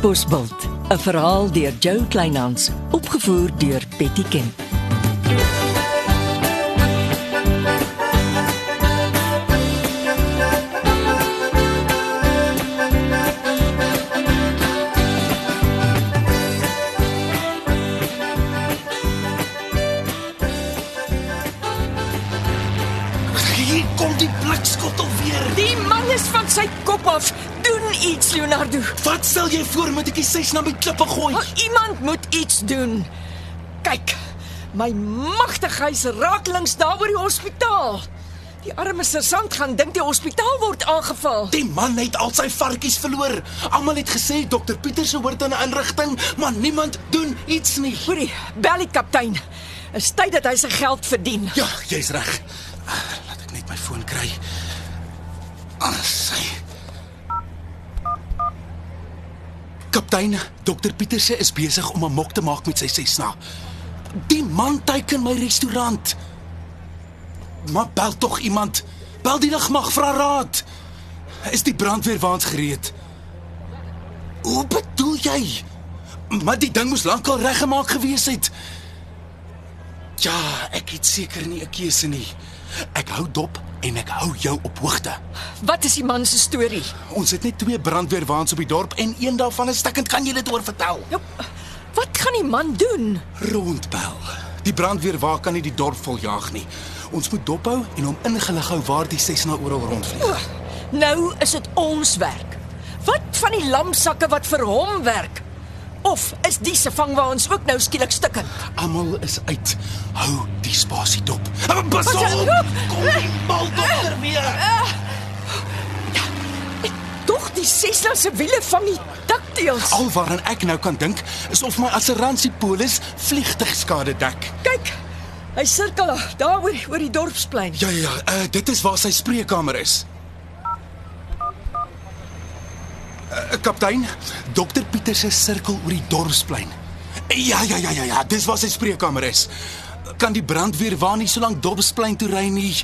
Katbosveld, 'n verhaal deur Jo Kleinhans, opgevoer deur Betty Kemp. Hier kom die blikskottel weer. Die man is van sy kop af. Iets, Leonardo. Wat stel jy voor moet ek die ses na my klippe gooi? Oh, iemand moet iets doen. Kyk, my magtigheid raak links daar by die hospitaal. Die arme sergeant gaan dink die hospitaal word aangeval. Die man het al sy varkies verloor. Almal het gesê dokter Pieterse hoort aan 'n inrigting, maar niemand doen iets nie. Hoorie, bel die kaptein. Is tyd dat hy sy geld verdien. Ja, jy's reg. Ah, Laat ek net my foon kry. Ah, sy. Kaptein, dokter Pieterse is besig om 'n mok te maak met sy Cessna. Die man teiken my restaurant. Maar bel tog iemand. Bel die lugmag vra raad. Is die brandweerwaans gereed? Hoe bedoel jy? Maar die ding moes lankal reggemaak gewees het. Ja, ek het seker nie 'n keuse nie. Ek hou dop en ek hou jou op hoogte. Wat is die man se storie? Ons het net twee brandweerwaans op die dorp en een daarvan is stikkend. Kan jy dit oor vertel? Ja, wat gaan die man doen? Rondbel. Die brandweerwa kan nie die dorp voljaag nie. Ons moet dophou en hom ingelig hou waar die Cessna oral rondvlieg. Nou is dit ons werk. Wat van die lamsakke wat vir hom werk? Of is die se vangwaans ook nou skielik stukkend? Almal is uit. Hou die spasie dop. Pas Pas op! op! Kom die baldokter weer. Tog die Cessna se wiele vang die dakteels. Alwaaraan ek nou kan dink is of my assurансiepolis vliegtuigskade dek. Kyk. Hy sirkel daar oor oor die dorpsplein. Ja ja, uh, dit is waar sy spreekkamer is. Kaptein, dokter Pieter se sirkel oor die dorpsplein. Ja ja ja ja ja, dis waar sy spreekkamer is. Kan die brandweer waar nie so lank dorpsplein toe ry nie.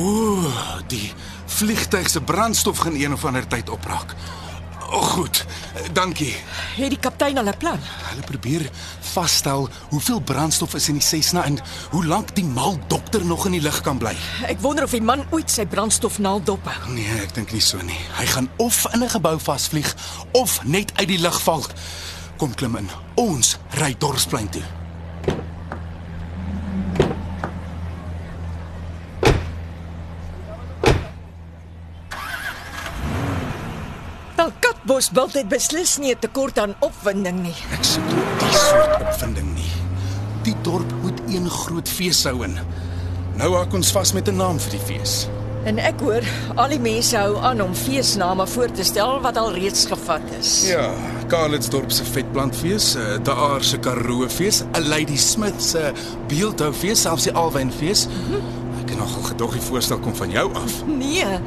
Ooh, die vliegtuig se brandstof gaan een of ander tyd opraak. Oh, goed. Dankie. Het die kaptein al 'n plan? Hulle probeer vasstel hoeveel brandstof is in die Cessna en hoe lank die mal dokter nog in die lug kan bly. Ek wonder of die man ooit sy brandstofnaal dophou. Nee, ek dink nie so nie. Hy gaan of in 'n gebou vasvlieg of net uit die lug val. Kom klim in. Ons ry dorpsplein toe. Katbosveld het beslis nie 'n tekort aan opwinding nie. Ek soek nie die soort opvinding nie. Die dorp moet een groot fees hou in. Nou hak ons vas met 'n naam vir die fees. En ek hoor al die mense hou aan om feesname voor te stel wat al reeds gevat is. Ja, Karlitsdorp se vetplantfees, eh, de Aar se Karoo-fees, 'n Lady Smith se Beeldhoufees, selfs die Alwynfees. Ek het nogal gedog die voorstel kom van jou af. Nee.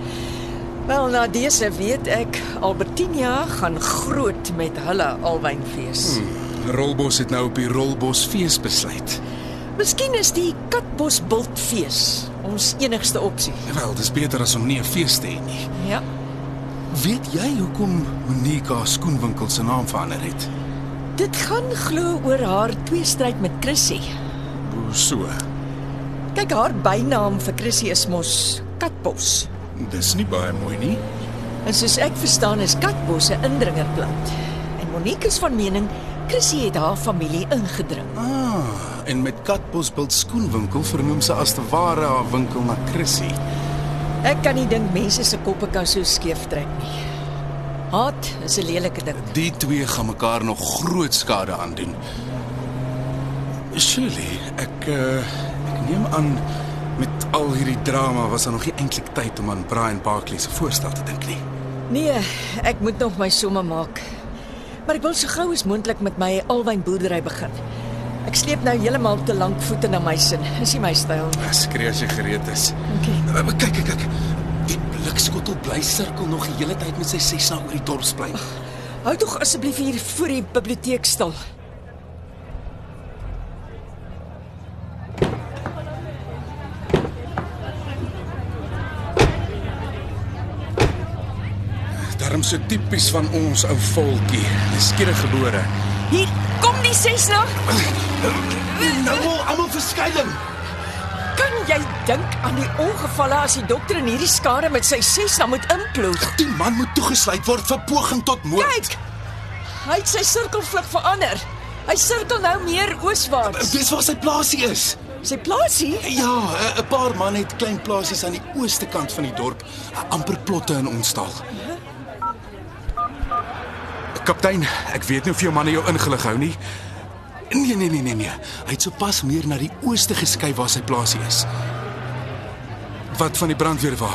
Wel na dese weet ek Albertinia gaan groot met hulle alwynfees. Hmm. Rolbos het nou op die Rolbosfees besluit. Miskien is die Katbosbultfees ons enigste opsie. Wel, dis beter as om nie 'n fees te hê nie. Ja. Weet jy hoekom Monica skoenwinkel se naam verander het? Dit gaan glo oor haar tweestryd met Chrissy. Hoe so? Kyk haar bynaam vir Chrissy is mos Katbos. Dis nie baie mooi nie. En soos ek verstaan is Katbos 'n indringerplant. En Monique is van mening Chrissy het haar familie ingedring. Ah, en met Katbosbult skoenwinkel vernoem sy as te ware haar winkel na Chrissy. Ek kan nie dink mense se koppe kan so skeef trek nie. Haat is 'n lelike ding. Die twee gaan mekaar nog groot skade aandoen. Shirley, ek uh, ek neem aan met al hierdie drama was daar nog nie eintlik tyd om aan Brian Barkley se voorstel te dink nie. Nee, ek moet nog my somme maak. Maar ek wil so gou as moontlik met my alwynboerdery begin. Ek sleep nou heeltemal te lank voete na my sin. Is nie my styl nie. Skree as jy gereed is. Okay. Uh, maar kyk, kyk, kyk. Die blikskottel bly sirkel nog die hele tyd met sy Cessna oor die dorpsplein. Hou tog asseblief hier voor die biblioteek stil. So tipies van ons ou volkie. Neskierig gebore. Hier kom die Cessna. Nou wil almal verskuiling. Kan jy dink aan die ongevalle as die dokter in hierdie skare met sy Cessna moet imploeg? Die man moet toegesluit word vir poging tot moord. Kyk. Hy het sy sirkelvlug verander. Hy sirkel nou meer ooswaarts. Dis waar sy plaasie is. Sy plaasie? Ja, 'n- paar manne het klein plaasies aan die ooste kant van die dorp, amper plotte in ons taal. Kaptein, ek weet nie of jou manne jou ingelig hou nie. Nee nee nee nee nee. Hy het sopas meer na die ooste geskuif waar sy plaasie is. Wat van die brandweer wa?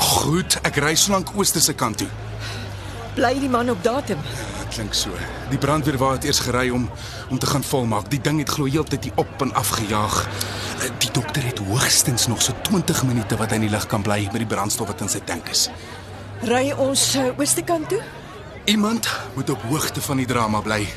Goed, ek ry solank ooste se kant toe. Bly die man op datum. Dit klink so. Die brandweer wa het eers gery om om te gaan volmaak. Die ding het glo heeltyd hier op en af gejaag. Eh, Die dokter het hoogstens nog so 20 minute wat hy in die lug kan bly met die brandstof wat in sy tank is. Ry ons uh, ooste kant toe? Iemand moet op hoogte van die drama bly.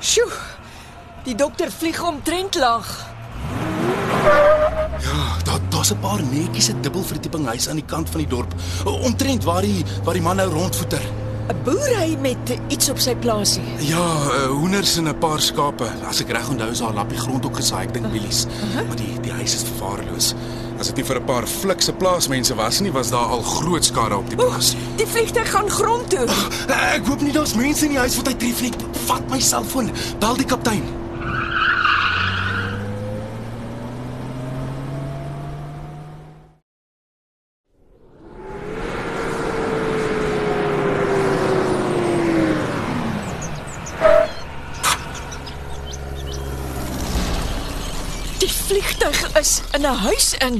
Sjoe. Die dokter vlieg omtrent laag. Ja, daar daar's 'n paar netjiese dubbelverdieping huise aan die kant van die dorp, omtrent waar die waar die man nou rondvoeter. 'n Boer hy met uh, iets op sy plaasie. Ja, uh, hoenders en 'n paar skape. As ek reg onthou is daar lappie grond ook gesaai, ek dink mielies. Maar die die huis is verwaarloos. As dit nie vir 'n paar flikse plaasmense was nie, was daar al groot skade op die Oeg, plaas. die vliegtuig gaan grond toe. Ek hoop nie daar's mense in die huis wat hy tref nie. Vat my selfoon, bel die kaptein. Die vliegtuig is in 'n huis in.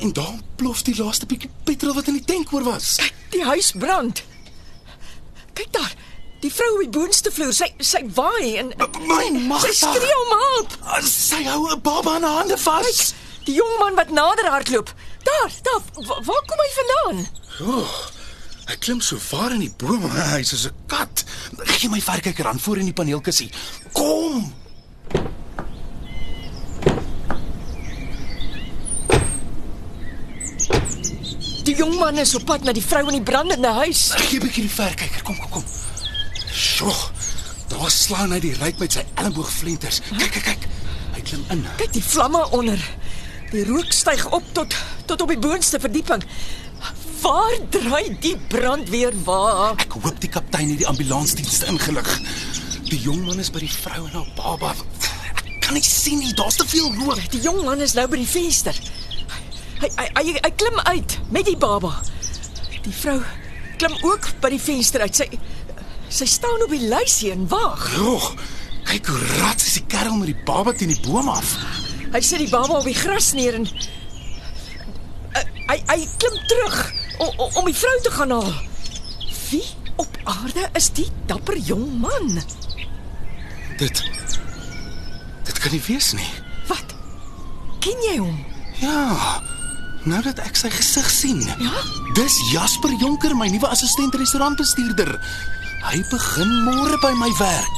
En dan plof die laaste bietjie petrol wat in die tank oor was. Die huis brand. Kyk daar. Die vrou op die boonste vloer, sy sy waai en My sy magta. skree om hulp. Sy hou 'n baba in haar hande vas. Die jong man wat nader hardloop. Daar, daar, wa- waar kom hy vandaan? Oh, hy klim so ver in die boom. Hy's soos 'n kat. Gee my verkyker aan voor in die paneelkussie. Kom. Die jong man is op pad na die vrou in die brandende huis. Gee 'n bietjie die verkyker. Kom, kom, kom. Sjoe. Daar slaan hy die ryk met sy elleboogflenters. Kyk, kyk, kyk. Hy klim in. Kyk die vlamme onder. Die rook styg op tot tot op die boonste verdieping. Waar draai die brand weer waar? Ek hoop die kaptein het die ambulansdienste ingelig. Die jong man is by die vrou en haar baba. Ek kan nie sien nie. Daar's te veel rook. Die jong man is nou by die venster. Hy hy hy, hy klim uit met die baba. Die vrou klim ook by die venster uit. Sy sy staan op die lysie en wag. Joh. Kyk hoe rats is die kerel met die baba teen die boom af. Hy sit die baba op die gras neer en Uh, hy hy klim terug om, om die vrou te gaan haal. Wie op aarde is die dapper jong man? Dit Dit kan nie wees nie. Wat? Ken jy hom? Ja. Nou dat ek sy gesig sien. Ja? Dis Jasper Jonker, my nuwe assistent restaurantbestuurder. Hy begin môre by my werk.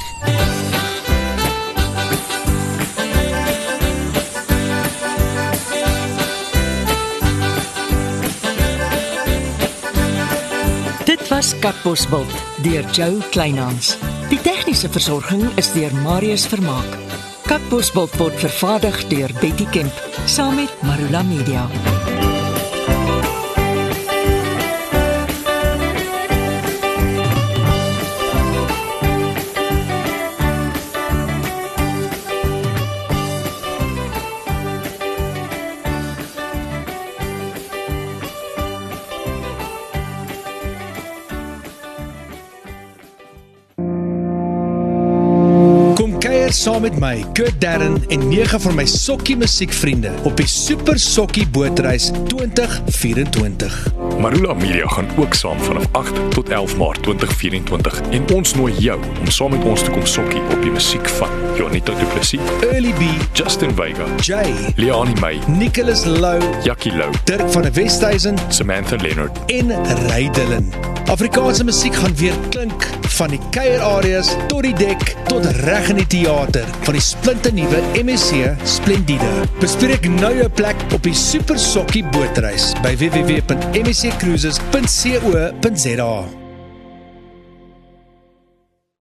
Dit was Katbosveld deur Joe Kleinhans. Die tegniese versorging is deur Marius Vermaak. Katbosveld word vervaardig deur Betty Kemp saam met Marula Media. Saam met my, Kurt Darren en nege van my sokkie musiekvriende op die Super Sokkie Bootreis 2024. Marula Media gaan ook saam vanaf 8 tot 11 Maart 2024 en ons nooi jou om saam met ons te kom sokkie op die musiek van Jonita Du Plessis, Early B, Justin Vega, Jay, Leani May, Nicholas Lou, Jackie Lou, Dirk van der Westhuizen Samantha Leonard en Ray Dillon. Afrikaanse musiek gaan weer klink van die kuierareas tot die dek tot reg in die teater van die splinte nuwe MSC Splendide. Bespreek nou jou plek op die Super Sokkie bootreis by www.msccruises.co.za.